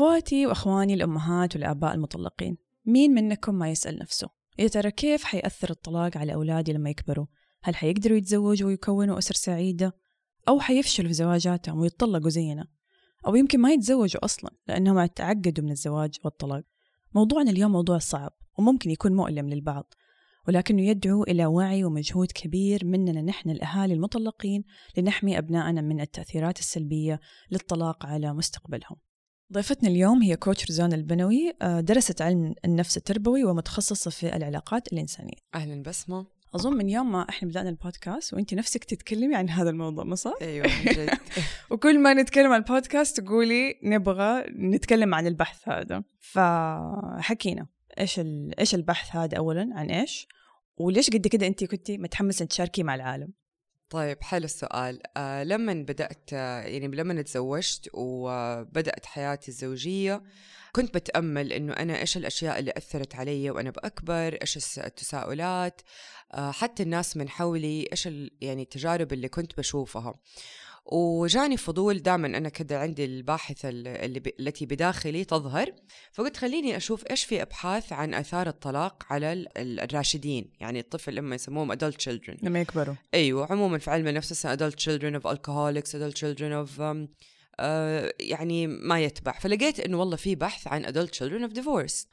أخواتي وأخواني الأمهات والآباء المطلقين مين منكم ما يسأل نفسه؟ يا ترى كيف حيأثر الطلاق على أولادي لما يكبروا؟ هل حيقدروا يتزوجوا ويكونوا أسر سعيدة؟ أو حيفشلوا في زواجاتهم ويتطلقوا زينا أو يمكن ما يتزوجوا أصلا لأنهم تعقدوا من الزواج والطلاق؟ موضوعنا اليوم موضوع صعب وممكن يكون مؤلم للبعض ولكنه يدعو إلى وعي ومجهود كبير مننا نحن الأهالي المطلقين لنحمي أبنائنا من التأثيرات السلبية للطلاق على مستقبلهم. ضيفتنا اليوم هي كوتش رزان البنوي آه، درست علم النفس التربوي ومتخصصة في العلاقات الإنسانية. أهلا بسمة أظن من يوم ما إحنا بدأنا البودكاست وأنت نفسك تتكلمي عن هذا الموضوع ما صح؟ أيوة جد. وكل ما نتكلم عن البودكاست تقولي نبغى نتكلم عن البحث هذا. فحكينا إيش إيش البحث هذا اولا؟ عن إيش؟ وليش قد كده انت كنتي متحمسة تشاركي مع العالم؟ طيب حلو السؤال. آه لما بدأت آه يعني لما تزوجت وبدأت حياتي الزوجية كنت بتأمل إنه أنا إيش الأشياء اللي أثرت علي وأنا بأكبر؟ إيش التساؤلات؟ آه حتى الناس من حولي إيش يعني التجارب اللي كنت بشوفها. وجاني فضول دائما أنا كده عندي الباحثة اللي ب... التي بداخلي تظهر. فقلت خليني أشوف إيش في أبحاث عن آثار الطلاق على الراشدين يعني الطفل لما يسموهم adult children. لما يكبروا. أيوه عموما في علم النفس adult children of alcoholics adult children of um, uh, يعني ما يتبع. فلقيت إنه والله في بحث عن adult children of divorce.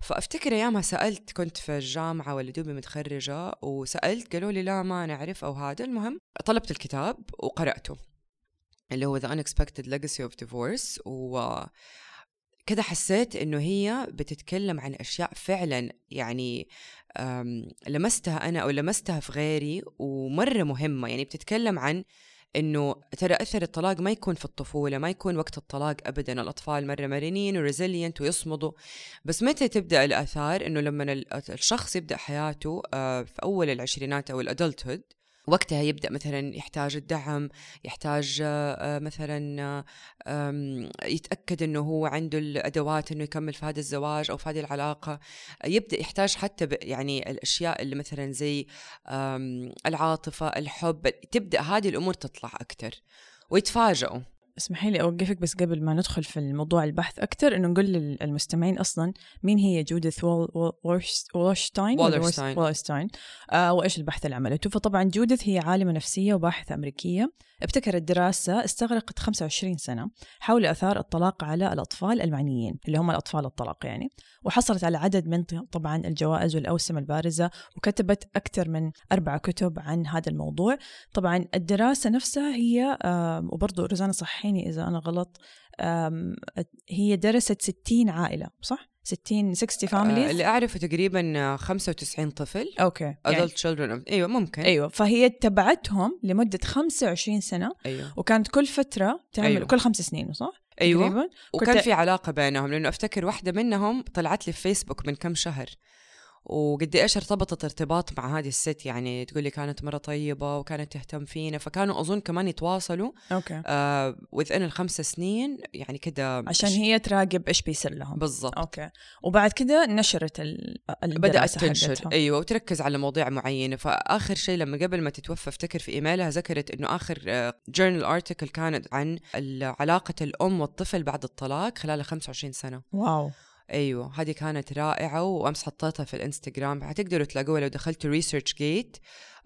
فأفتكر أيامها سألت كنت في الجامعة ولا دوبي متخرجة وسألت قالوا لي لا ما نعرف أو هذا. المهم طلبت الكتاب وقرأته. اللي هو The Unexpected Legacy of Divorce و حسيت إنه هي بتتكلم عن أشياء فعلا يعني لمستها أنا أو لمستها في غيري ومرة مهمة. يعني بتتكلم عن إنه ترى أثر الطلاق ما يكون في الطفولة ما يكون وقت الطلاق ابدا. الأطفال مرة مرنين وريزيلينت ويصمدوا بس متى تبدأ الآثار؟ إنه لما الشخص يبدأ حياته آه، في أول العشرينات أو الأدلتهود وقتها يبدأ مثلا يحتاج الدعم يحتاج آه، مثلا يتأكد إنه هو عنده الأدوات إنه يكمل في هذا الزواج أو في هذه العلاقة. يبدأ يحتاج حتى يعني الأشياء اللي مثلا زي العاطفة الحب تبدأ هذه الأمور تطلع أكثر ويتفاجئوا. اسمحي لي أوقفك بس قبل ما ندخل في الموضوع البحث أكثر إنه نقول للمستمعين أصلا مين هي جوديث وولشتاين. وولشتاين؟ آه وإيش البحث اللي عملته؟ فطبعا جوديث هي عالمة نفسية وباحثة أمريكية. ابتكرت دراسة استغرقت 25 سنة حول أثار الطلاق على الأطفال المعنيين اللي هم الأطفال الطلاق يعني. وحصلت على عدد من طبعا الجوائز والأوسمة البارزة وكتبت أكثر من أربع كتب عن هذا الموضوع. طبعا الدراسة نفسها هي وبرضه رزانة صححيني إذا أنا غلط هي درست 60 عائلة صح؟ 60 60 families اللي أعرفه تقريبا 95 طفل okay adult يعني children أيوه ممكن أيوه فهي تبعتهم لمدة 25 سنة أيوه وكانت كل فترة تعمل أيوة. كل خمس سنين صح؟ أيوه تقريبا وكان في علاقة بينهم لأنه أفتكر واحدة منهم طلعت لي في فيسبوك من كم شهر وقد إيش ارتبطت ارتباط مع هذه الست؟ يعني تقول لي كانت مرة طيبة وكانت تهتم فينا فكانوا أظن كمان يتواصلوا okay. آه within الخمس سنين يعني كده عشان هي تراقب إيش بيصير لهم. بالضبط. okay. وبعد كده نشرت ال... بدأت تنشر. أيوه وتركز على مواضيع معينة. فآخر شيء لما قبل ما تتوفى أفتكر في إيميلها ذكرت إنه آخر journal آه، article كانت عن علاقة الأم والطفل بعد الطلاق خلال 25 سنة. wow. أيوه هذه كانت رائعة وأمس حطيتها في الإنستغرام. حتقدروا تلاقوها لو دخلتوا ResearchGate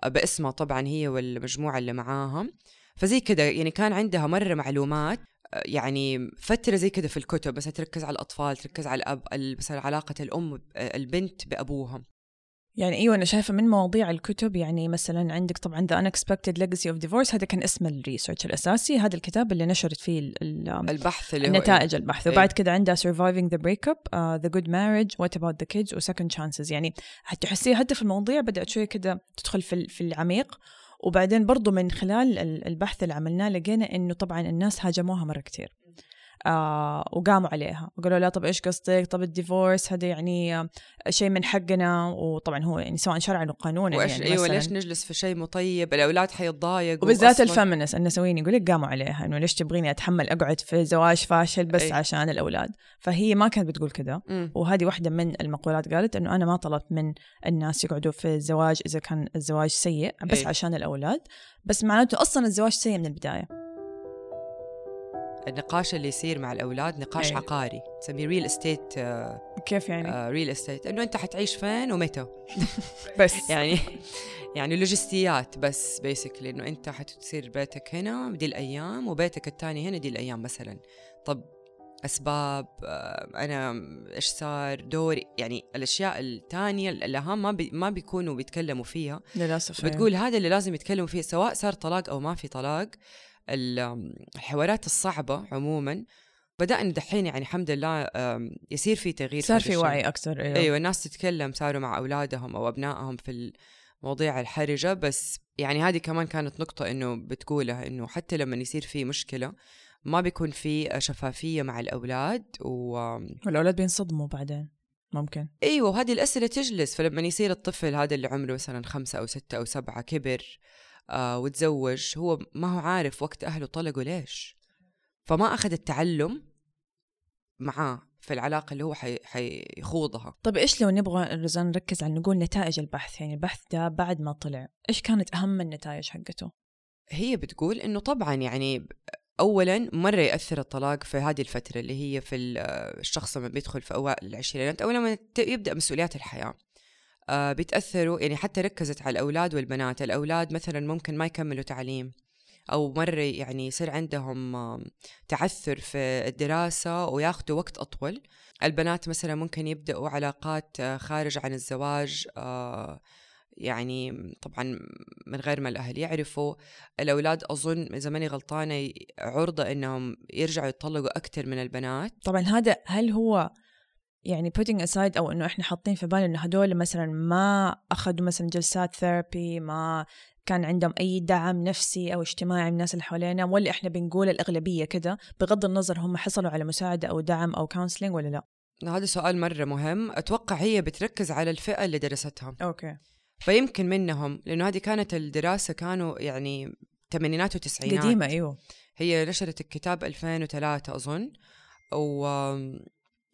باسمها طبعا هي والمجموعة اللي معاها. فزي كده يعني كان عندها مرة معلومات آه، يعني فترة زي كده في الكتب بس تركز على الأطفال تركز على الأب مثلا علاقة الأم البنت بأبوها. يعني إيوه أنا شايفة من مواضيع الكتب يعني مثلا عندك طبعا The Unexpected Legacy of Divorce هذا كان اسم ال research الأساسي هذا الكتاب اللي نشرت فيه البحث اللي النتائج هو البحث. وبعد كده عندها Surviving the Breakup uh, The Good Marriage What About the Kids و Second Chances. يعني حتحسيها حتى في المواضيع بدأت شوية كده تدخل في في العميق. وبعدين برضو من خلال البحث اللي عملناه لقينا إنه طبعا الناس هاجموها مرة كثير آه وقاموا عليها. وقالوا لا طب إيش قصدك؟ طب ال divorce هذا يعني شيء من حقنا. وطبعا هو يعني سواء شرعا وقانونا وإيش يعني أيوه ليش نجلس في شيء مو طيب؟ الأولاد حيتضايقوا وبالذات ال feminists النسويين يقول لك قاموا عليها إنه ليش تبغيني أتحمل أقعد في زواج فاشل بس أي. عشان الأولاد؟ فهي ما كانت بتقول كذا. وهذه واحدة من المقولات قالت إنه أنا ما طلبت من الناس يقعدوا في الزواج إذا كان الزواج سيء بس أي. عشان الأولاد. بس معناته أصلا الزواج سيء من البداية. النقاش اللي يصير مع الأولاد نقاش أيه. عقاري تسميه real estate كيف يعني؟ real estate إنه أنت حتعيش فين ومتى. بس. يعني يعني لوجستيات بس بيسكلي إنه أنت حتصير بيتك هنا دي الأيام وبيتك الثاني هنا دي الأيام مثلا. طب أسباب آه، أنا إيش صار دوري. يعني الأشياء الثانية الأهم ما بي ما بيكونوا بيتكلموا فيها. للأسف بتقول هذا اللي لازم يتكلموا فيه سواء صار طلاق أو ما في طلاق. الحوارات الصعبة عموما. بدأنا دحين يعني الحمد لله يصير في تغيير صار في وعي أكثر أيوة. أيوة الناس تتكلم صاروا مع أولادهم أو أبنائهم في المواضيع الحرجة بس يعني هذه كمان كانت نقطة إنه بتقولها إنه حتى لما يصير في مشكلة ما بيكون في شفافية مع الأولاد و... والأولاد بينصدموا بعدين ممكن. أيوه وهذه الأسئلة تجلس. فلما يصير الطفل هذا اللي عمره مثلا خمسة أو ستة أو سبعة كبر آه وتزوج هو ما هو عارف وقت أهله طلقوا ليش؟ فما أخذ التعلم معاه في العلاقة اللي هو حي... حيخوضها. طيب إيش لو نبغى رزان نركز على نقول نتائج البحث؟ يعني البحث ده بعد ما طلع إيش كانت أهم النتائج حقته؟ هي بتقول إنه طبعا يعني اولا مرة يأثر الطلاق في هذه الفترة اللي هي في الشخص لما بيدخل في أوائل العشرينات أو لما يبدأ مسؤوليات الحياة. آه بيتأثروا يعني حتى ركزت على الأولاد والبنات. الأولاد مثلا ممكن ما يكملوا تعليم أو مرة يعني يصير عندهم تعثر في الدراسة وياخذوا وقت أطول. البنات مثلا ممكن يبدأوا علاقات آه، خارج عن الزواج آه يعني طبعا من غير ما الأهل يعرفوا. الأولاد أظن إذا ماني غلطانة عرضة إنهم يرجعوا يتطلقوا أكثر من البنات. طبعا هذا هل هو يعني putting aside أو إنه إحنا حاطين في بالنا إنه هدول مثلا ما أخذوا مثلا جلسات therapy ما كان عندهم أي دعم نفسي أو اجتماعي من الناس اللي حوالينا ولا إحنا بنقول الأغلبية كده بغض النظر هم حصلوا على مساعدة أو دعم أو counseling ولا لا. هذا سؤال مرة مهم. أتوقع هي بتركز على الفئة اللي درستها أوكي. فيمكن منهم لأنه هذه كانت الدراسة كانوا يعني ثمانينات وتسعينات. قديمة أيوه. هي نشرت الكتاب 2003 أظن و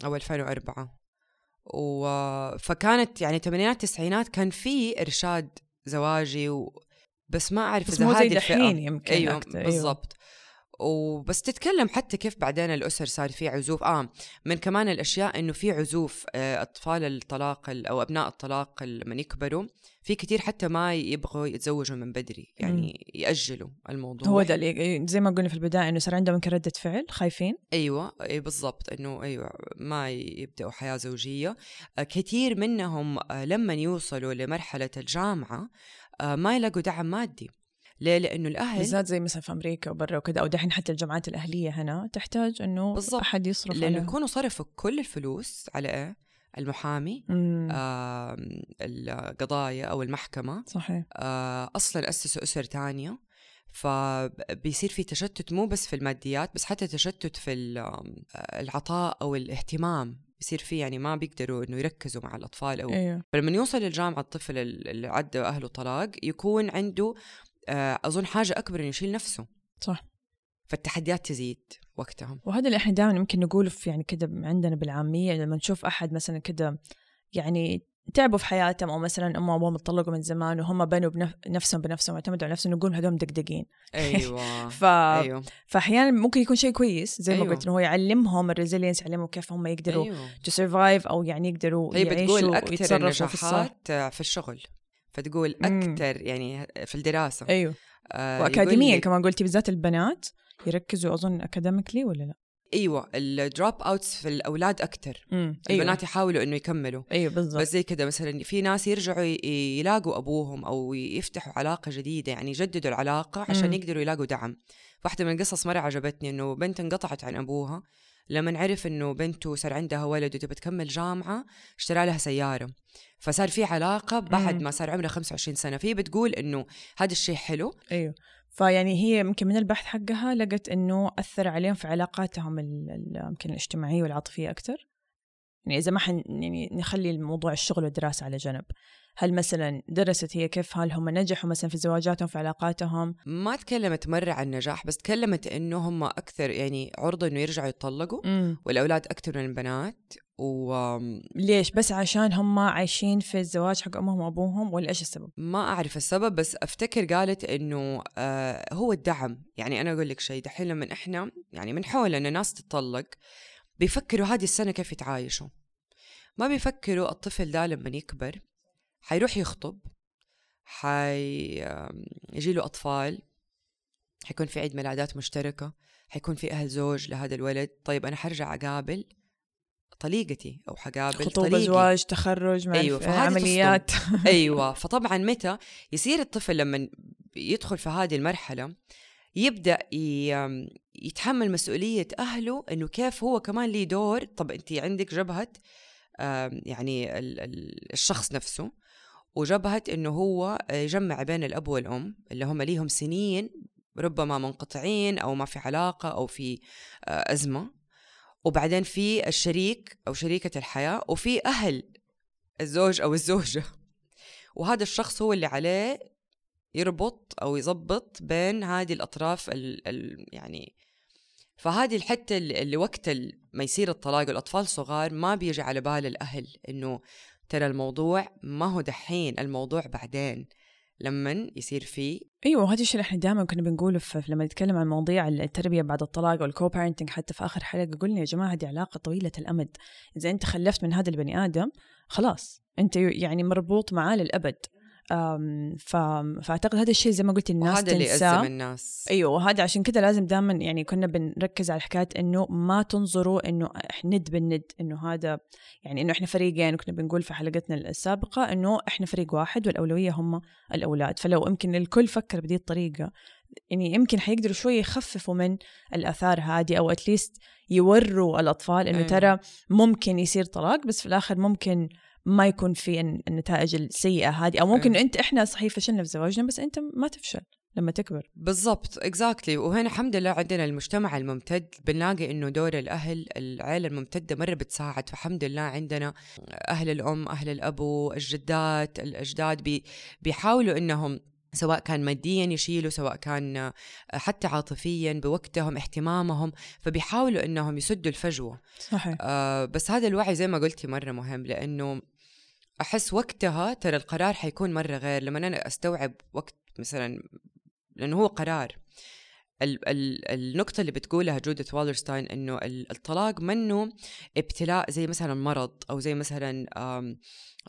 أو 2004 و فكانت يعني ثمانينات تسعينات كان في إرشاد زواجي و... بس ما أعرف إذا هذه الحين يمكن أيوه أكتر. بالضبط. وبس تتكلم حتى كيف بعدين الأسر صار في عزوف. آه من كمان الأشياء إنه في عزوف آه، أطفال الطلاق أو أبناء الطلاق لما يكبروا في كتير حتى ما يبغوا يتزوجوا من بدري يعني. يأجلوا الموضوع. هو ده اللي زي ما قلنا في البداية إنه صار عندهم يمكن ردة فعل خايفين. أيوه إي بالضبط إنه أيوه ما يبدأوا حياة زوجية. آه، كثير منهم آه، لما يوصلوا لمرحلة الجامعة ما يلاقوا دعم مادي. ليه؟ لأنه الأهل بالذات زي مثلا في أمريكا وبرا وكذا أو دحين حتى الجامعات الأهلية هنا تحتاج إنه بالضبط. أحد يصرف لأنه يكونوا صرفوا كل الفلوس على إيه؟ المحامي آه القضايا أو المحكمة صحيح آه أصلا أسسوا أسر تانية فبيصير في تشتت مو بس في الماديات بس حتى تشتت في العطاء أو الاهتمام بيصير في يعني ما بيقدروا إنه يركزوا مع الأطفال أو أيوه. فلما يوصل للجامعه الطفل اللي عدى اهله طلاق يكون عنده أظن حاجة أكبر إنه يشيل نفسه. صح. فالتحديات تزيد وقتها وهذا اللي إحنا دائما يمكن نقوله في يعني كده عندنا بالعامية لما نشوف أحد مثلا كده يعني تعبوا في حياتهم أو مثلا امهم وابوهم طلقوا من زمان وهم بنوا بنفسهم بنفسهم واعتمدوا على نفسهم نقول هذول مدقدقين. أيوه. ف... أيوة. فاحيانا ممكن يكون شيء كويس زي ما أيوة. قلت إنه هو يعلمهم ال resilience يعلمهم كيف هم يقدروا to أيوة. survive أو يعني يقدروا هي بتقول أكثر النجاحات في, في الشغل؟ فتقول أكثر يعني في الدراسة. أيوه. آه وأكاديميا كمان قلتي بالذات البنات يركزوا أظن academically ولا لا؟ أيوه ال dropouts في الأولاد أكثر أيوة. البنات يحاولوا إنه يكملوا. أيوه بالضبط. بس زي كذا مثلا في ناس يرجعوا يلاقوا أبوهم أو يفتحوا علاقة جديدة يعني يجددوا العلاقة عشان مم. يقدروا يلاقوا دعم. واحدة من القصص مرة عجبتني إنه بنت انقطعت عن أبوها لما عرف إنه بنته صار عندها ولد وتبى تكمل جامعة اشترى لها سيارة. فصار في علاقة بعد ما صار عمرها 25 سنة. فهي بتقول إنه هذا الشيء حلو. أيوه. فيعني هي يمكن من البحث حقها لقت إنه أثر عليهم في علاقاتهم يمكن الاجتماعية والعاطفية أكثر يعني إذا ما حن يعني نخلي الموضوع الشغل والدراسة على جنب. هل مثلا درست هي كيف هل هم نجحوا مثلا في زواجاتهم في علاقاتهم؟ ما تكلمت مرة عن النجاح بس تكلمت إنه هم أكثر يعني عرضة إنه يرجعوا يتطلقوا. مم. والأولاد أكثر من البنات. و ليش؟ بس عشان هم عايشين في الزواج حق أمهم وأبوهم ولا إيش السبب؟ ما أعرف السبب بس أفتكر قالت إنه آه هو الدعم. يعني أنا أقول لك شيء دحين لما إحنا يعني من حول ان ناس تتطلق بيفكروا هذه السنة كيف يتعايشوا. ما بيفكروا الطفل ده لما يكبر حيروح يخطب حيجي له أطفال حيكون في عيد ميلادات مشتركة حيكون في أهل زوج لهذا الولد. طيب أنا حرجع أقابل طليقتي أو حقابل خطوبه. زواج تخرج أيوة عمليات. أيوه فطبعا متى يصير الطفل لما يدخل في هذه المرحلة يبدأ يتحمل مسؤولية أهله إنه كيف هو كمان ليه دور. طب أنت عندك جبهة يعني الشخص نفسه وجبهة إنه هو يجمع بين الأب والأم اللي هم ليهم سنين ربما منقطعين أو ما في علاقة أو في آه، أزمة. وبعدين في الشريك أو شريكة الحياة وفي أهل الزوج أو الزوجة. وهذا الشخص هو اللي عليه يربط أو يظبط بين هذه الأطراف ال ال يعني فهذه الحتة اللي وقت ما يصير الطلاق والأطفال صغار ما بيجي على بال الأهل إنه ترى الموضوع ما هو دحين الموضوع بعدين لما يصير في أيوه هذا الشيء اللي إحنا دائما كنا بنقوله لما نتكلم عن مواضيع التربية بعد الطلاق والكو بارنتنج حتى في آخر حلقة قلنا يا جماعة هذه علاقة طويلة الأمد. إذا أنت خلفت من هذا البني آدم خلاص أنت يعني مربوط معاه للأبد. ف... فأعتقد هذا الشيء زي ما قلت الناس وهذا اللي يأزم الناس. أيوه وهذا عشان كذا لازم دائما يعني كنا بنركز على حكايه إنه ما تنظروا إنه ند بالند إنه هذا يعني إنه إحنا فريقين وكنا بنقول في حلقتنا السابقة إنه إحنا فريق واحد والأولوية هم الأولاد. فلو يمكن الكل فكر بهذه الطريقة يعني يمكن حيقدروا شوي يخففوا من الأثار هذه أو at least يوروا الأطفال إنه ترى ممكن يصير طلاق بس في الآخر ممكن ما يكون في النتائج السيئة هذه أو ممكن إنت إحنا صحيح فشلنا في زواجنا بس أنت ما تفشل لما تكبر. بالضبط exactly exactly. وهنا الحمد لله عندنا المجتمع الممتد بنلاقي إنه دور الأهل العائله الممتدة مرة بتساعد. فالحمد لله عندنا أهل الأم أهل الابو الجدات الأجداد بي بيحاولوا إنهم سواء كان ماديا يشيلوا سواء كان حتى عاطفيا بوقتهم اهتمامهم فبيحاولوا إنهم يسدوا الفجوة. صحيح. آه بس هذا الوعي زي ما قلتي مرة مهم لأنه أحس وقتها ترى القرار حيكون مرة غير. لما أنا أستوعب وقت مثلا لأنه هو قرار. ال ال النقطة اللي بتقولها جودة والرستاين إنه الطلاق منه ابتلاء زي مثلا مرض أو زي مثلا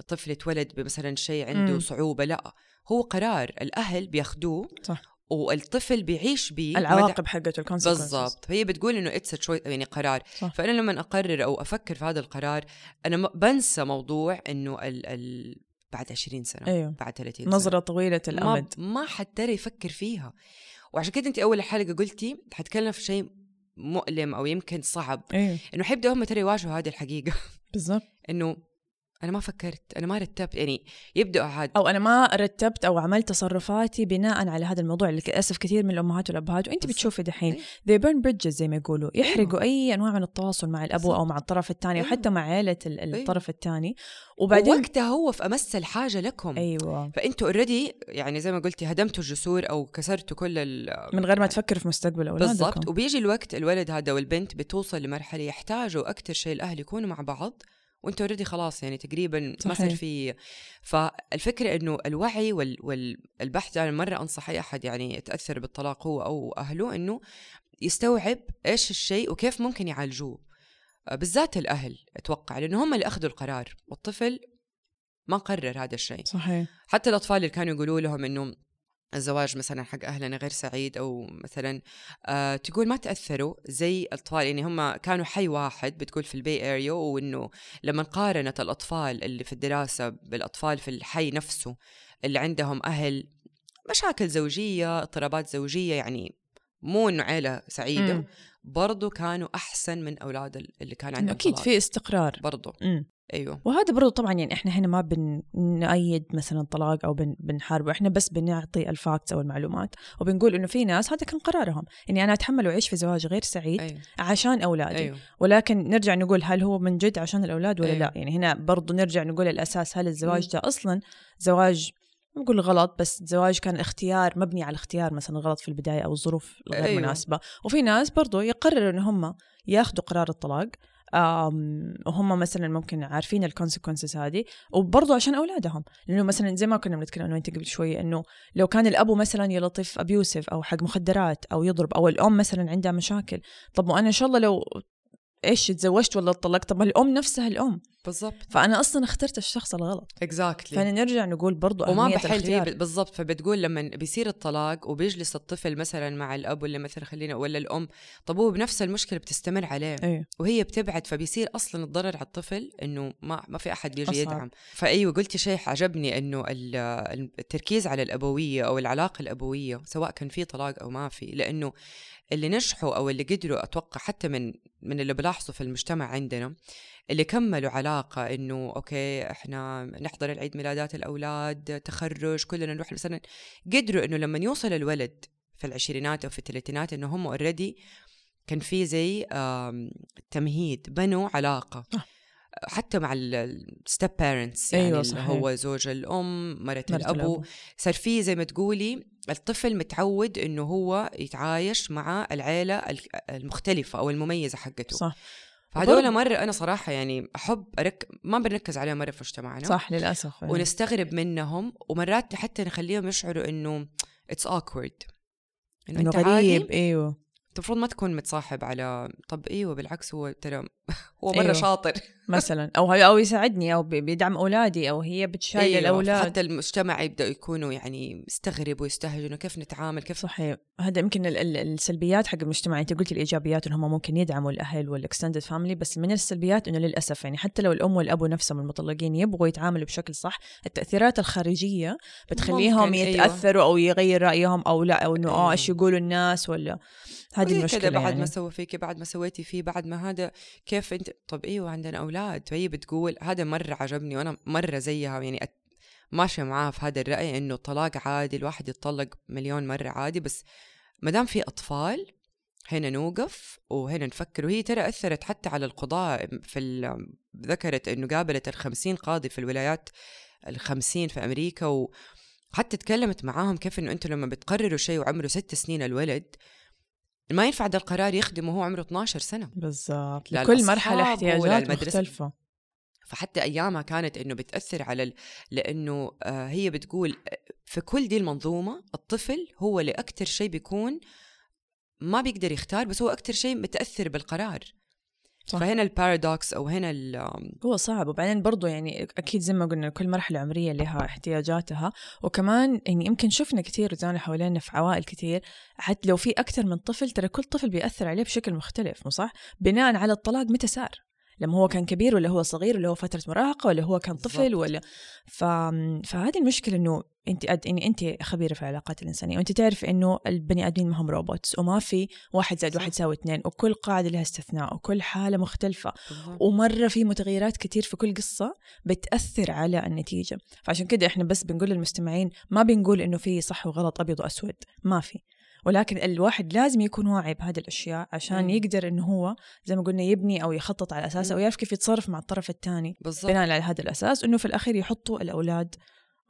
طفل اتولد بمثلا شيء عنده م. صعوبة. لا. هو قرار الأهل بياخدوه صح. والطفل بيعيش بيه العواقب حقته بالضبط. فهي بتقول إنه اتس شوي يعني قرار. صح. فأنا لما أقرر أو أفكر في هذا القرار أنا بنسى موضوع إنه ال ال بعد 20 سنة أيوه. بعد 30 سنة. نظرة طويلة الأمد. ما, ما حترى يفكر فيها. وعشان كده أنت أول حلقة قلتي حتكلم في شيء مؤلم أو يمكن صعب. أيوه. إنه حيبداوا هم ترى يواجهوا هذه الحقيقة. بالضبط. إنه أنا ما فكرت أنا ما رتبت يعني يبدأ عاد. أو أنا ما رتبت أو عملت تصرفاتي بناء على هذا الموضوع. اللي للأسف كثير من الأمهات والأبهات وأنت بتشوفي دحين they burn bridges زي ما يقولوا. أيوه. يحرقوا أي أنواع من التواصل مع الأبو أو مع الطرف الثاني أيوه. وحتى مع عائله أيوه. الطرف الثاني. وبعدين وقتها هو في أمس الحاجة لكم. أيوه. فأنتوا اوريدي يعني زي ما قلتي هدمتوا الجسور أو كسرتوا كل من غير ما تفكر في مستقبل أولادكم. بالضبط. وبيجي الوقت الولد هذا والبنت بتوصل لمرحلة يحتاجوا أكثر شيء الأهل يكونوا مع بعض. وانت اوريدي خلاص يعني تقريبا ما صار في فالفكرة إنه الوعي وال... والبحث يعني مرة أنصح أي أحد يعني يتأثر بالطلاق هو أو أهله إنه يستوعب إيش الشيء وكيف ممكن يعالجوه. بالذات الأهل أتوقع لأنه هم اللي أخذوا القرار والطفل ما قرر هذا الشيء. صحيح. حتى الأطفال اللي كانوا يقولوا لهم إنه الزواج مثلا حق أهلنا غير سعيد أو مثلا آه تقول ما تأثروا زي الاطفال يعني هم كانوا حي واحد بتقول في ال Bay Area وإنه لما قارنت الأطفال اللي في الدراسة بالأطفال في الحي نفسه اللي عندهم أهل مشاكل زوجية اضطرابات زوجية يعني مو إنه عيلة سعيدة م. برضو كانوا أحسن من أولاد اللي كان عندهم أكيد في استقرار برضو م. أيوه وهذا برضو طبعا يعني إحنا هنا ما بنأيد مثلا طلاق أو بن بنحاربه إحنا بس بنعطي ال facts أو المعلومات وبنقول إنه في ناس هذا كان قرارهم اني أنا أتحمل وأعيش في زواج غير سعيد أيوه. عشان أولادي أيوه. ولكن نرجع نقول هل هو من جد عشان الأولاد ولا أيوه. لا يعني هنا برضو نرجع نقول الأساس هل الزواج ده أصلا زواج نقول غلط بس الزواج كان اختيار مبني على اختيار مثلا غلط في البداية أو الظروف الغير أيوه. مناسبة وفي ناس برضو يقرروا إن هم ياخذوا قرار الطلاق وهم مثلا ممكن عارفين الكونسيكونسز هذه وبرضه عشان أولادهم لأنه مثلا زي ما كنا بنتكلم أنا وأنت قبل شوية إنه لو كان الابو مثلا يا لطيف ابيوسف أو حق مخدرات أو يضرب أو الأم مثلا عندها مشاكل طب وأنا إن شاء الله لو إيش تزوجت ولا طلقت؟ طب الأم نفسها الأم. بالضبط. فأنا أصلا اخترت الشخص الغلط. اكزاكتلي فنرجع نقول برضو وما بحل بالضبط. فبتقول لما بيصير الطلاق وبيجلس الطفل مثلا مع الأب ولا مثلا خلينا ولا الأم طب هو بنفس المشكلة بتستمر عليه. أيه. وهي بتبعد فبيصير أصلا الضرر على الطفل إنه ما ما في أحد بيجي. يدعم. فأيوة قلتي شيء عجبني إنه التركيز على الأبوية أو العلاقة الأبوية سواء كان في طلاق أو ما في لأنه اللي نجحوا أو اللي قدروا أتوقع حتى من من اللي بلاحظه في المجتمع عندنا اللي كملوا علاقة إنه أوكي إحنا نحضر العيد ميلادات الأولاد تخرج كلنا نروح مثلا قدروا إنه لما يوصل الولد في العشرينات أو في الثلاثينات إنه هم already كان في زي تمهيد بنوا علاقة. حتى مع ال step parents يعني أيوة اللي هو زوج الأم مرت الأبو. الأبو. صار في زي ما تقولي الطفل متعود إنه هو يتعايش مع العيلة المختلفة أو المميزة حقته. صح. فهدول مرة أنا صراحة يعني أحب أرك ما بنركز عليهم مرة في مجتمعنا. صح للأسف. يعني. ونستغرب منهم. ومرات حتى نخليهم يشعروا إنه اتس awkward. إنه, إنه غريب. أيوه. المفروض ما تكون متصاحب على طب أيوه بالعكس هو ترى هو مرة أيوه. شاطر مثلا أو أو يساعدني أو بيدعم أولادي أو هي بتشايل أيوه. الأولاد حتى المجتمع يبدأ يكونوا يعني مستغرب ويستهجنوا كيف نتعامل كيف صحيح هذا يمكن السلبيات حق المجتمع أنت قلت الإيجابيات إنهم ممكن يدعموا الأهل وال extended family بس من السلبيات إنه للأسف يعني حتى لو الأم والابو نفسهم المطلقين يبغوا يتعاملوا بشكل صح التأثيرات الخارجية بتخليهم أيوه. يتأثروا أيوه. أو يغير رأيهم أو لا أو إنه آه إيش أيوه. يقولوا الناس ولا هذه المشكلة بعد يعني. ما سوى فيكي بعد ما سويتي فيه بعد ما هذا كيف انت طب أيوه عندنا أولاد. فهي بتقول هذا مرة عجبني وأنا مرة زيها يعني ماشية معاها في هذا الرأي إنه الطلاق عادي الواحد يتطلق مليون مرة عادي بس ما دام في أطفال هنا نوقف وهنا نفكر. وهي ترى أثرت حتى على القضاء في ذكرت إنه قابلت الخمسين قاضي في الولايات الخمسين في أمريكا وحتى تكلمت معاهم كيف إنه أنتم لما بتقرروا شيء وعمره ست سنين الولد ما ينفع ده القرار يخدمه وهو عمره 12 سنة. بالضبط لكل مرحلة احتياجات مختلفة. فحتى أيامها كانت إنه بتأثر على ال... لأنه آه هي بتقول في كل دي المنظومة الطفل هو اللي أكثر شيء بيكون ما بيقدر يختار بس هو أكثر شيء متأثر بالقرار. صح. فهنا البارادوكس أو هنا هو صعب. وبعدين برضو يعني أكيد زي ما قلنا كل مرحلة عمرية لها احتياجاتها. وكمان يعني يمكن شفنا كثير زمان حوالينا في عوائل كثير حتى لو في أكثر من طفل ترى كل طفل بيأثر عليه بشكل مختلف مو صح؟ بناء على الطلاق متى صار؟ لما هو كان كبير ولا هو صغير ولا هو فترة مراهقة ولا هو كان طفل ولا ف... فهذه المشكلة إنه انت أد... يعني انت خبيرة في العلاقات الإنسانية وانت تعرف إنه البني آدمين ما هم روبوتس وما في واحد زائد واحد يساوي اثنين وكل قاعدة لها استثناء وكل حالة مختلفة. ومرة في متغيرات كثير في كل قصة بتأثر على النتيجة. فعشان كده إحنا بس بنقول للمستمعين ما بنقول إنه في صح وغلط أبيض وأسود ما في. ولكن الواحد لازم يكون واعي بهذه الأشياء عشان مم. يقدر إنه هو زي ما قلنا يبني أو يخطط على اساسها ويعرف كيف يتصرف مع الطرف الثاني. بناء على هذا الأساس إنه في الأخير يحطوا الأولاد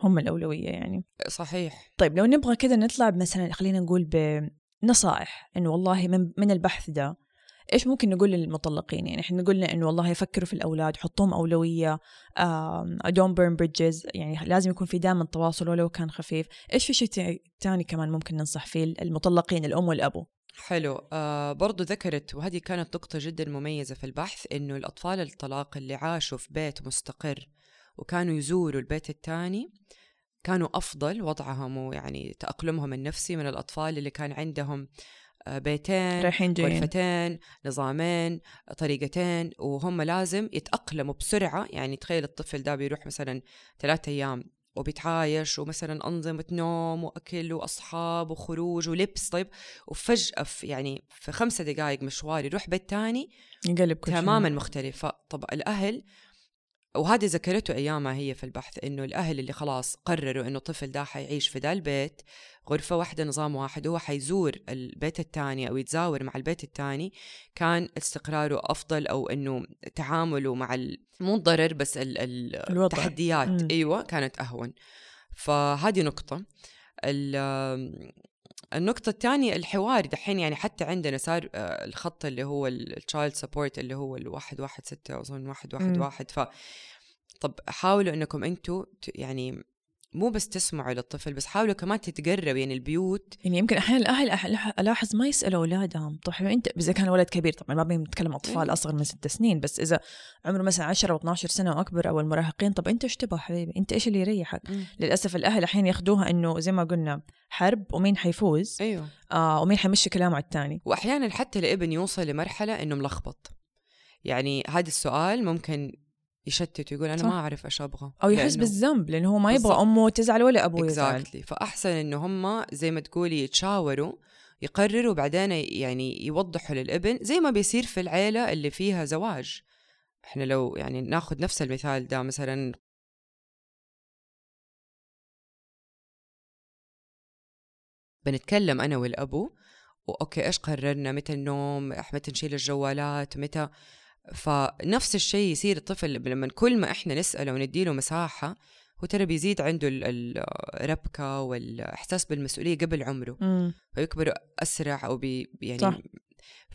هم الأولوية يعني. صحيح. طيب لو نبغى كذا نطلع مثلا خلينا نقول بنصائح إنه والله من من البحث ده إيش ممكن نقول للمطلقين؟ يعني إحنا قلنا إنه والله يفكروا في الأولاد حطوهم أولوية don't burn bridges يعني لازم يكون في دائما تواصل ولو كان خفيف. إيش في شيء ثاني كمان ممكن ننصح فيه المطلقين الأم والأبو؟ حلو. آه برضو ذكرت وهذه كانت نقطة جدا مميزة في البحث إنه الأطفال الطلاق اللي عاشوا في بيت مستقر وكانوا يزوروا البيت الثاني كانوا أفضل وضعهم ويعني تأقلمهم النفسي من الأطفال اللي كان عندهم آه، بيتين رايحين جايين. غرفتين نظامين طريقتين وهم لازم يتأقلموا بسرعة. يعني تخيل الطفل ده بيروح مثلا ثلاثة أيام وبيتعايش ومثلا أنظمة نوم وأكل وأصحاب وخروج ولبس. طيب وفجأة في يعني في خمسة دقائق مشوار يروح بيت تاني يقلب كل تماما مختلفة طب الأهل وهذه ذكرته أيامها هي في البحث إنه الأهل اللي خلاص قرروا إنه الطفل ده حيعيش في ذا البيت غرفة واحدة نظام واحد هو حيزور البيت الثاني أو يتزاور مع البيت الثاني كان استقراره أفضل أو إنه تعامله مع مو الضرر بس ال ال التحديات. مم. أيوة كانت أهون. فهذه نقطة. النقطة الثانية الحوار دحين يعني حتى عندنا صار آه، الخط اللي هو ال child support اللي هو الواحد واحد ستة أظن واحد واحد. واحد ف طب حاولوا إنكم أنتم يعني مو بس تسمعوا للطفل بس حاولوا كمان تتقربوا يعني البيوت. يعني يمكن أحيانا الاهل ألاحظ ما يسألوا أولادهم. طيب أنت إذا كان ولد كبير طبعا ما بنتكلم أطفال إيه. أصغر من ست سنين بس إذا عمره مثلا 10 أو 12 سنة وأكبر أو المراهقين طب أنت إيش تبغى حبيبي؟ أنت إيش اللي يريحك؟ م. للأسف الأهل أحيانا يأخذوها إنه زي ما قلنا حرب ومين حيفوز أيوه. آه ومين حيمشي كلامه على الثاني واحيانا حتى الابن يوصل لمرحلة إنه ملخبط. يعني هذا السؤال ممكن يشتت ويقول أنا صح. ما أعرف إيش أبغى أو يحس بالذنب لأنه هو ما يبغى أمه تزعل ولا أبوه يزعل. Exactly. فأحسن إنه هم زي ما تقولي يتشاوروا يقرروا بعدين يعني يوضحوا للابن زي ما بيصير في العيلة اللي فيها زواج. إحنا لو يعني ناخذ نفس المثال ده مثلا. بنتكلم أنا والأبو وأوكي إيش قررنا؟ متى النوم؟ متى نشيل الجوالات؟ متى فنفس الشيء يصير الطفل لما كل ما إحنا نسأله ونديله مساحة هو ترى بيزيد عنده الربكه والإحساس بالمسؤولية قبل عمره مم. فيكبر أسرع أو بي يعني صح.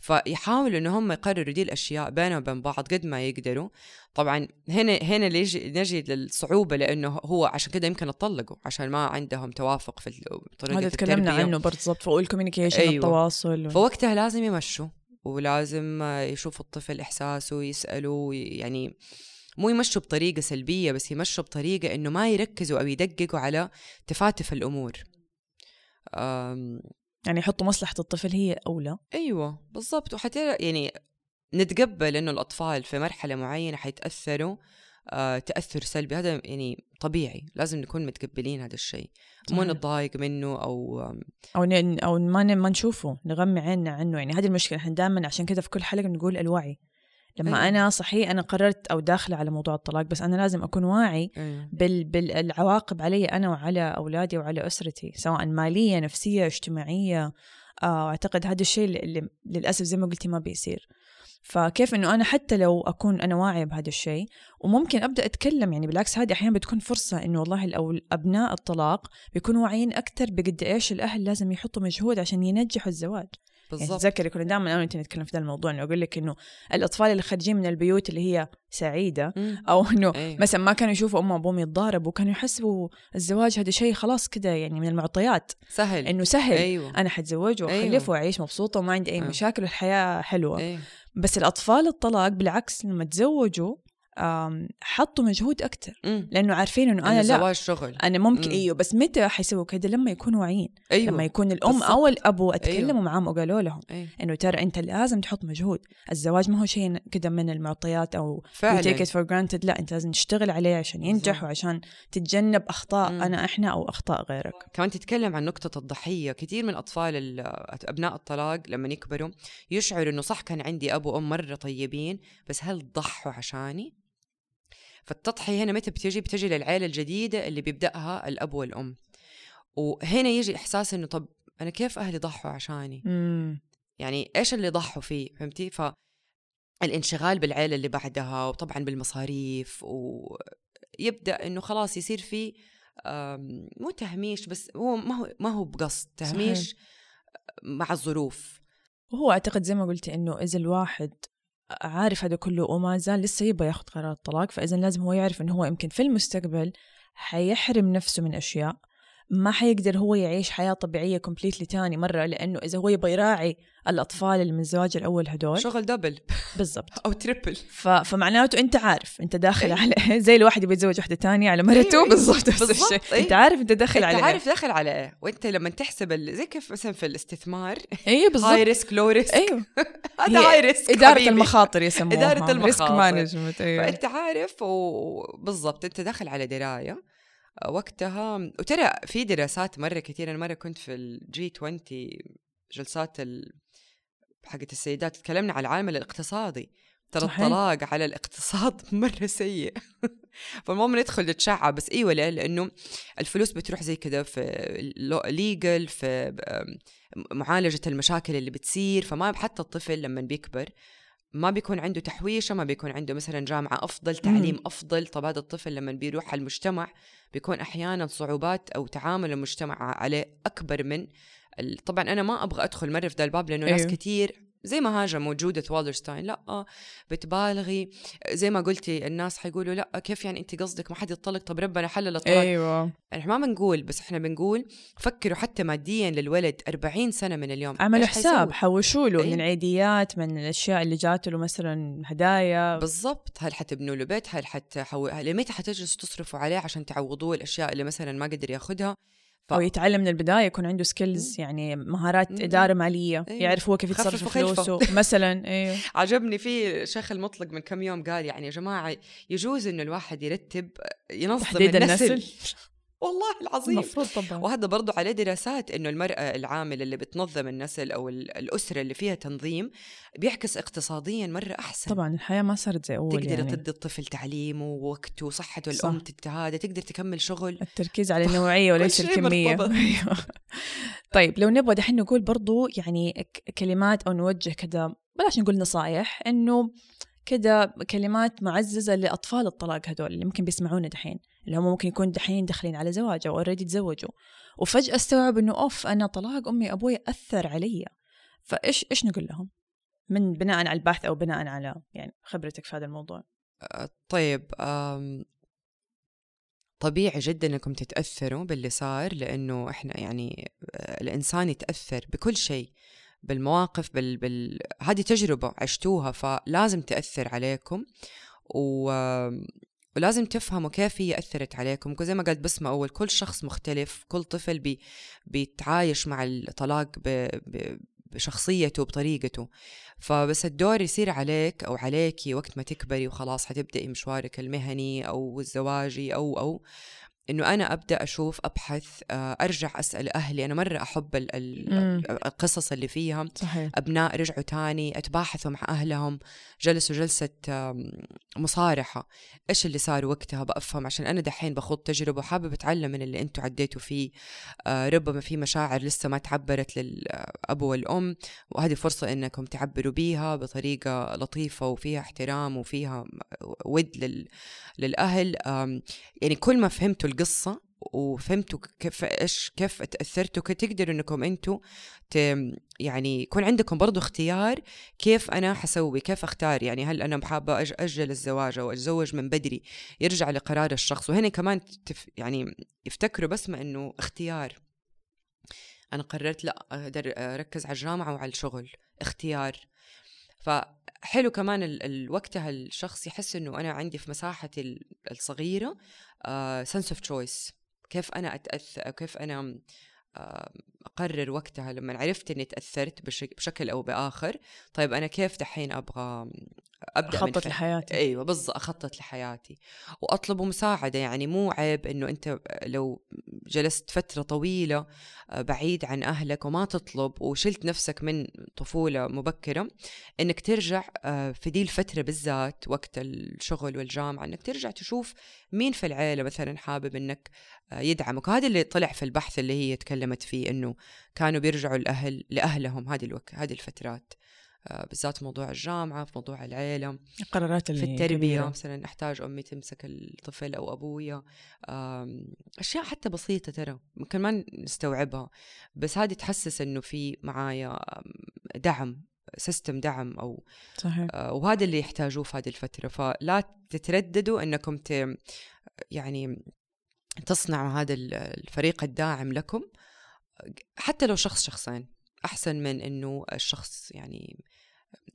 فيحاولوا ان هم يقرروا دي الأشياء بينهم وبين بعض قد ما يقدروا طبعا هنا هنا يجي نجي للصعوبة لأنه هو عشان كده يمكن اتطلقوا عشان ما عندهم توافق في طريقة هذا تكلمنا عنه بالضبط فوق الكوميونيكيشن أيوة. التواصل و... فوقتها لازم يمشوا ولازم يشوفوا الطفل إحساسه يسألوا يعني مو يمشوا بطريقة سلبية بس يمشوا بطريقة إنه ما يركزوا أو يدققوا على تفاتف الأمور. يعني يحطوا مصلحة الطفل هي أولى. أيوة بالضبط. وحتى يعني نتقبل إنه الأطفال في مرحلة معينة حيتأثروا آه تأثر سلبي. هذا يعني طبيعي لازم نكون متقبلين هذا الشيء. مو نتضايق منه أو أو ن... أو ما ما نشوفه نغمي عيننا عنه. يعني هذه المشكلة إحنا دائما عشان كذا في كل حلقة نقول الوعي. لما أيوة. أنا صحيح أنا قررت أو داخلة على موضوع الطلاق بس أنا لازم أكون واعي أيوة. بال... بالعواقب علي أنا وعلى أولادي وعلى أسرتي سواء مالية نفسية اجتماعية. آه، أعتقد هذا الشيء اللي للأسف زي ما قلتي ما بيصير. فكيف إنه أنا حتى لو أكون أنا واعية بهذا الشيء وممكن أبدأ أتكلم يعني بالعكس هذه أحيانا بتكون فرصة إنه والله أو ابناء الطلاق بيكونوا واعيين أكثر بقد إيش الأهل لازم يحطوا مجهود عشان ينجحوا الزواج يعني بالضبط يعني تذكري كنا دائما أنا وأنت نتكلم في هذا الموضوع إنه أقول لك إنه الأطفال اللي خارجين من البيوت اللي هي سعيدة أو إنه أيه. مثلا ما كانوا يشوفوا امهم وأبوهم يتضاربوا كانوا يحسبوا الزواج هذا شيء خلاص كذا يعني من المعطيات سهل إنه سهل أيوه. أنا حتزوج وأخلف أيوه. وأعيش مبسوطة وما عندي أي أيوه. مشاكل والحياة حلوة أيوه. بس الأطفال الطلاق بالعكس لما تزوجوا حطوا مجهود أكثر لأنه عارفين إنه أنا لا شغل أنا ممكن أيوه بس متى حيسووا كذا لما يكونوا واعيين أيوه. لما يكون الأم. أو الابو أتكلموا أيوه. معاهم وقالوا لهم أيوه. إنه ترى أنت لازم تحط مجهود الزواج ما هو شيء كذا من المعطيات أو take it for granted لا أنت لازم تشتغل عليه عشان ينجح بالزبط. وعشان تتجنب أخطاء مم. أنا إحنا أو أخطاء غيرك كمان تتكلم عن نقطة الضحية كثير من اطفال أبناء الطلاق لما يكبروا يشعروا إنه صح كان عندي ابو وأم مرة طيبين بس هل ضحوا عشاني فالتضحية هنا متى بتجي؟ بتجي للعيلة الجديدة اللي بيبدأها الأب والأم. وهنا يجي إحساس إنه طب أنا كيف أهلي ضحوا عشاني؟ مم. يعني إيش اللي ضحوا فيه؟ فهمتي؟ فالانشغال بالعيلة اللي بعدها وطبعا بالمصاريف ويبدأ إنه خلاص يصير في مو تهميش بس هو ما هو ما هو بقصد تهميش صحيح. مع الظروف. وهو أعتقد زي ما قلتي إنه إذا الواحد عارف هذا كله وما زال لسه يبغى ياخذ قرار الطلاق فإذا لازم هو يعرف إنه هو يمكن في المستقبل حيحرم نفسه من أشياء. ما حيقدر هو يعيش حياة طبيعية completely تاني مرة لأنه إذا هو يبغى يراعي الأطفال اللي من الزواج الأول هدول. شغل double بالضبط. أو triple ف... فمعناته أنت عارف أنت داخل أيه. على زي الواحد يبغى يتزوج واحدة تانية على مرته أيه. بالضبط. نفس الشيء. أيه. أنت عارف أنت داخل على أنت عارف داخل على إيه. وأنت لما تحسب ال... زي كيف مثلا في الاستثمار. أيوه بالضبط. high risk low risk أيوه هذا high risk إدارة حبيبي. المخاطر يسموها. إدارة المخاطر. risk management أيوه فأنت عارف وبالضبط أنت داخل على دراية. وقتها وترى في دراسات مرة كثير أنا مرة كنت في ال G20 جلسات ال... حقت السيدات تكلمنا على العامل الاقتصادي ترى الطلاق على الاقتصاد مرة سيء. فالمهم ندخل نتشعب بس أيوه لأنه الفلوس بتروح زي كذا في legal في معالجة المشاكل اللي بتصير فما حتى الطفل لما بيكبر ما بيكون عنده تحويشة ما بيكون عنده مثلا جامعة أفضل تعليم مم. أفضل طب هذا الطفل لما بيروح على المجتمع بيكون أحيانا صعوبات أو تعامل المجتمع عليه أكبر من طبعا أنا ما أبغى أدخل مرة في ذا الباب لأنه أيوه. ناس كثير زي ما هاجموا Judith Wallerstein لا بتبالغي. زي ما قلتي الناس حيقولوا لا كيف يعني انت قصدك ما حد يطلق طب ربنا حلل الطلاق. أيوه. إحنا ما بنقول بس إحنا بنقول فكروا حتى ماديا للولد 40 سنة من اليوم. عملوا حساب حوشوا له أيوة. من العيديات من الأشياء اللي جات له مثلا هدايا. بالضبط. هل حتبنوا له بيت؟ هل حتحو... لمتى حتجلسوا تصرفوا عليه عشان تعوضوه الأشياء اللي مثلا ما قدر ياخذها ف... أو يتعلم من البداية يكون عنده سكيلز يعني مهارات إدارة مالية أيوه. يعرف هو كيف يتصرف فلوسه مثلا أيوه عجبني في شيخ المطلق من كم يوم قال يعني يا جماعة يجوز إنه الواحد يرتب ينظم النسل, النسل. والله العظيم. المفروض طبعا. وهذا برضو عليه دراسات إنه المرأة العاملة اللي بتنظم النسل أو الأسرة اللي فيها تنظيم بيعكس اقتصاديا مرة أحسن. طبعا الحياة ما صارت زي أول تقدر يعني. تدي الطفل تعليمه ووقته وصحته الام تتهادى تقدر تكمل شغل. التركيز على النوعية وليس الكمية. أيوة. طيب لو نبغى دحين نقول برضو يعني كلمات أو نوجه كذا بلاش نقول نصائح إنه كذا كلمات معززة لأطفال الطلاق هذول اللي ممكن بيسمعونا دحين. اللي هم ممكن يكون دحين داخلين على زواج أو اوريدي تزوجوا. وفجأة استوعب إنه أوف أنا طلاق أمي أبوي أثر علي. فإيش إيش نقول لهم؟ من بناء على البحث أو بناء على يعني خبرتك في هذا الموضوع؟ أه، طيب طبيعي جدا إنكم تتأثروا باللي صار لأنه إحنا يعني أه، الإنسان يتأثر بكل شيء بالمواقف بال... بال... هذه تجربة عشتوها فلازم تأثر عليكم. و... ولازم تفهموا كيف هي أثرت عليكم. زي ما قلت بسمة أول كل شخص مختلف كل طفل بي... بيتعايش مع الطلاق ب... ب... بشخصيته بطريقته. فبس الدور يصير عليك أو عليكي وقت ما تكبري وخلاص حتبدأي مشوارك المهني أو الزواجي أو أو إنه أنا أبدأ أشوف أبحث آه، أرجع أسأل أهلي. أنا مرة أحب القصص اللي فيها صحيح. أبناء رجعوا تاني أتباحثوا مع أهلهم. جلسوا جلسة مصارحة. إيش اللي صار وقتها؟ بفهم عشان أنا دحين بخوض تجربة وحابب أتعلم من اللي أنتم عديتوا فيه. آه، ربما في مشاعر لسه ما تعبرت للاب والأم. وهذه فرصة إنكم تعبروا بيها بطريقة لطيفة وفيها احترام وفيها ود للأهل. يعني كل ما فهمتوا القصة وفهمتوا كيف إيش كيف تأثرتوا تقدروا إنكم أنتم يعني يكون عندكم برضو اختيار كيف أنا حسوي كيف أختار؟ يعني هل أنا حابة أجل الزواج أو أتزوج من بدري يرجع لقرار الشخص؟ وهنا كمان تف يعني يفتكروا بس ما إنه اختيار. أنا قررت لا أقدر أركز على الجامعة وعلى الشغل اختيار. فحلو كمان وقتها الشخص يحس إنه أنا عندي في مساحتي الصغيرة sense of choice كيف أنا اتاثر كيف أنا آه أقرر وقتها لما عرفت إني تأثرت بشكل أو بآخر طيب أنا كيف دحين أبغى أبدأ أخطط لحياتي. أيوه بالضبط أخطط لحياتي. وأطلب مساعدة يعني مو عيب إنه أنت لو جلست فترة طويلة آه، بعيد عن أهلك وما تطلب وشلت نفسك من طفولة مبكرة إنك ترجع آه، في دي الفترة بالذات وقت الشغل والجامعة إنك ترجع تشوف مين في العيلة مثلا حابب إنك آه، يدعمك. وهذا اللي طلع في البحث اللي هي تكلمت فيه إنه كانوا بيرجعوا الأهل لأهلهم هذه الوقت هذه الفترات. بالذات موضوع الجامعة في موضوع العيلة القرارات في التربية. مثلا أحتاج أمي تمسك الطفل أو أبويا. أشياء حتى بسيطة ترى ممكن ما نستوعبها. بس هذه تحسس إنه في معايا دعم سيستم دعم أو صحيح. آه وهذا اللي يحتاجوه في هذه الفترة. فلا تترددوا إنكم ت يعني تصنعوا هذا الفريق الداعم لكم. حتى لو شخص شخصين أحسن من إنه الشخص يعني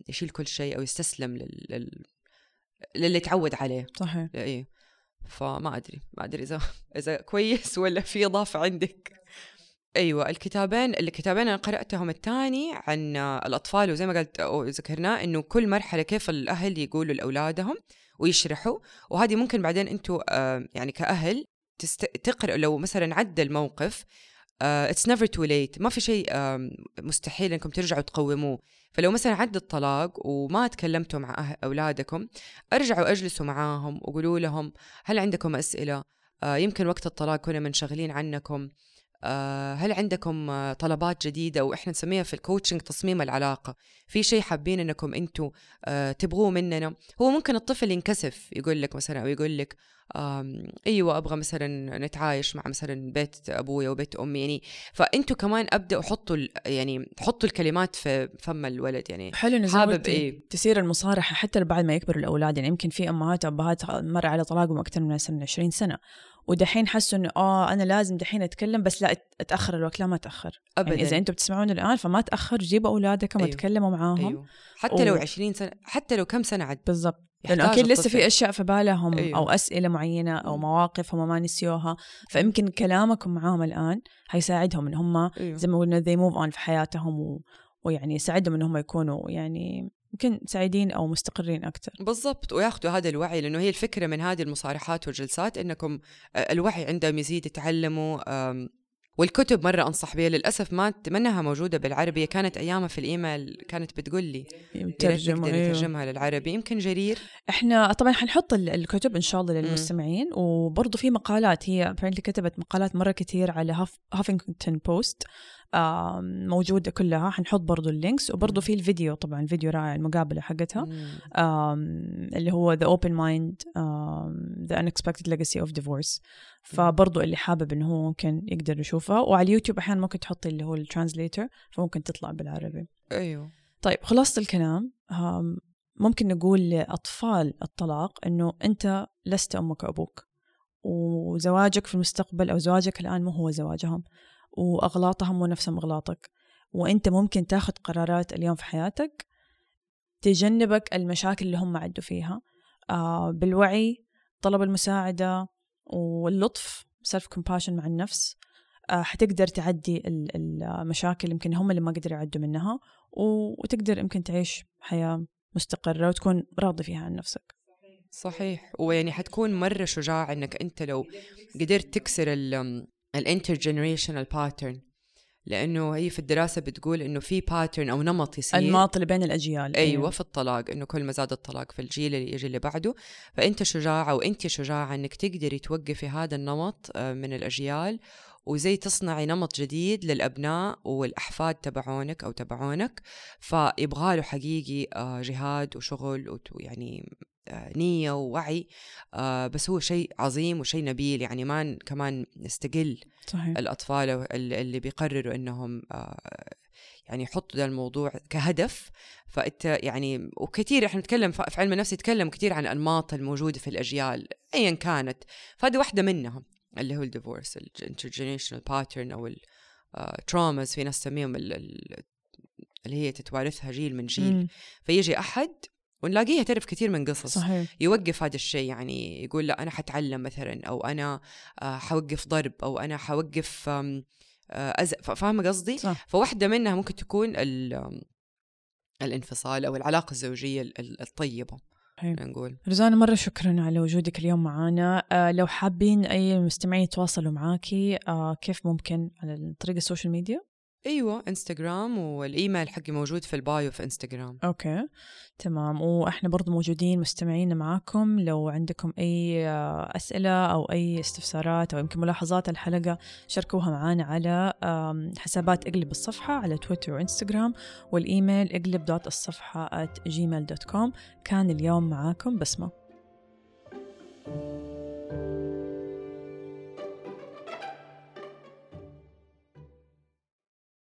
يشيل كل شيء أو يستسلم لل... للي تعود عليه. صحيح. إيه. فما أدري ما أدري إذا إذا كويس ولا في إضافة عندك. أيوه الكتابين الكتابين أنا قرأتهم الثاني عن الأطفال وزي ما قلت ذكرناه إنه كل مرحلة كيف الأهل يقولوا لأولادهم ويشرحوا وهذه ممكن بعدين أنتم آه يعني كأهل تست... تقرأ لو مثلا عدى الموقف it's never too late ما في شيء uh, مستحيل إنكم ترجعوا تقوموه. فلو مثلا عدى الطلاق وما تكلمتوا مع أه- أولادكم ارجعوا اجلسوا معاهم وقولوا لهم هل عندكم أسئلة؟ uh, يمكن وقت الطلاق كنا منشغلين عنكم. uh, هل عندكم طلبات جديدة؟ وإحنا نسميها في الكوتشنج تصميم العلاقة. في شيء حابين إنكم أنتم uh, تبغوه مننا؟ هو ممكن الطفل ينكسف يقول لك مثلا أو يقول لك أيوه أبغى مثلا نتعايش مع مثلا بيت أبويا وبيت أمي يعني فأنتوا كمان أبدأوا حطوا يعني حطوا الكلمات في فم الولد يعني حلو إنه حابب إيه؟ تصير المصارحة حتى بعد ما يكبروا الأولاد يعني يمكن في أمهات وأبهات مر على طلاقهم أكثر من 20 سنة ودحين حسوا إنه آه أنا لازم دحين أتكلم بس لا أتأخر الوقت لا ما تاخر ابدا يعني إذا أنتم بتسمعون الآن فما تأخر جيبوا أولادكم أيوه. وتكلموا معاهم أيوه. حتى و... لو 20 سنة حتى لو كم سنة عد. بالضبط. لأنه أكيد لسه في أشياء في بالهم أيوه. أو أسئلة معينة أو مواقف هم ما نسيوها. فيمكن كلامكم معاهم الآن حيساعدهم إن هم أيوه. زي ما قلنا they move on في حياتهم و... ويعني يساعدهم إن هم يكونوا يعني يمكن سعيدين أو مستقرين أكثر بالضبط. وياخذوا هذا الوعي لأنه هي الفكرة من هذه المصارحات والجلسات إنكم الوعي عندهم يزيد يتعلموا والكتب مرة أنصح بها للأسف ما منها موجودة بالعربي كانت أيامها في الإيميل كانت بتقول لي ترجمة أيوه. ترجمها للعربي. يمكن جرير. إحنا طبعا حنحط الكتب إن شاء الله للمستمعين. وبرضه في مقالات هي كتبت مقالات مرة كثير على هافينغتون بوست موجودة كلها. حنحط برضو ال links. وبرضو في الفيديو طبعا الفيديو رائع المقابلة حقتها. اللي هو The Open Mind The Unexpected Legacy of Divorce. فبرضو اللي حابب إنه هو ممكن يقدر يشوفها وعلى اليوتيوب أحيانا ممكن تحطي اللي هو ال translator فممكن تطلع بالعربي. أيوه. طيب خلاصة الكلام. ممكن نقول لأطفال الطلاق إنه أنت لست أمك وأبوك وزواجك في المستقبل أو زواجك الآن مو هو زواجهم. وأغلاطهم مو نفسهم أغلاطك. وأنت ممكن تاخذ قرارات اليوم في حياتك تجنبك المشاكل اللي هم عدوا فيها. آه بالوعي طلب المساعدة واللطف self compassion مع النفس. آه حتقدر تعدي المشاكل يمكن هم اللي ما قدروا يعدوا منها. وتقدر يمكن تعيش حياة مستقرة وتكون راضي فيها عن نفسك. صحيح. ويعني حتكون مرة شجاع إنك أنت لو قدرت تكسر ال intergenerational pattern لأنه هي في الدراسة بتقول إنه في pattern أو نمط يصير. النمط اللي بين الأجيال. أيوه في الطلاق إنه كل ما زاد الطلاق في الجيل اللي يجي اللي بعده. فأنت شجاعه وانت شجاعة إنك تقدري توقفي هذا النمط آه، من الأجيال. وزي تصنعي نمط جديد للأبناء والأحفاد تبعونك أو تبعونك فيبغى له حقيقي آه، جهاد وشغل ويعني آه، نية ووعي آه، بس هو شيء عظيم وشيء نبيل يعني ما كمان نستقل صحيح. الأطفال اللي بيقرروا إنهم آه، يعني يحطوا ذا الموضوع كهدف. فأنت يعني وكثير إحنا نتكلم في علم النفس يتكلم كثير عن الأنماط الموجودة في الأجيال ايا كانت. فهذه واحدة منها. اللي هو ال divorce ال intergenerational pattern أو ال traumas في ناس تسميهم اللي هي تتوارثها جيل من جيل م. فيجي أحد ونلاقيها تعرف كثير من قصص صحيح. يوقف هذا الشيء يعني يقول لا أنا حتعلم مثلا أو أنا آه، حوقف ضرب أو أنا حوقف آه،. فاهمه قصدي؟ صح. فواحدة منها ممكن تكون الانفصال أو العلاقة الزوجية الطيبة نقول. رزانة مرة شكرا على وجودك اليوم معنا آه لو حابين أي مستمعين يتواصلوا معاكي آه كيف ممكن؟ على طريق ال social media؟ أيوه انستغرام والإيميل حقي موجود في البايو في انستغرام okay تمام. وإحنا برضو موجودين مستمعين معاكم. لو عندكم أي أسئلة أو أي استفسارات أو يمكن ملاحظات الحلقة شاركوها معنا على حسابات إقلب الصفحة على تويتر وإنستغرام والإيميل إقلب دوت الصفحة at gmail.com كان اليوم معاكم بسمة.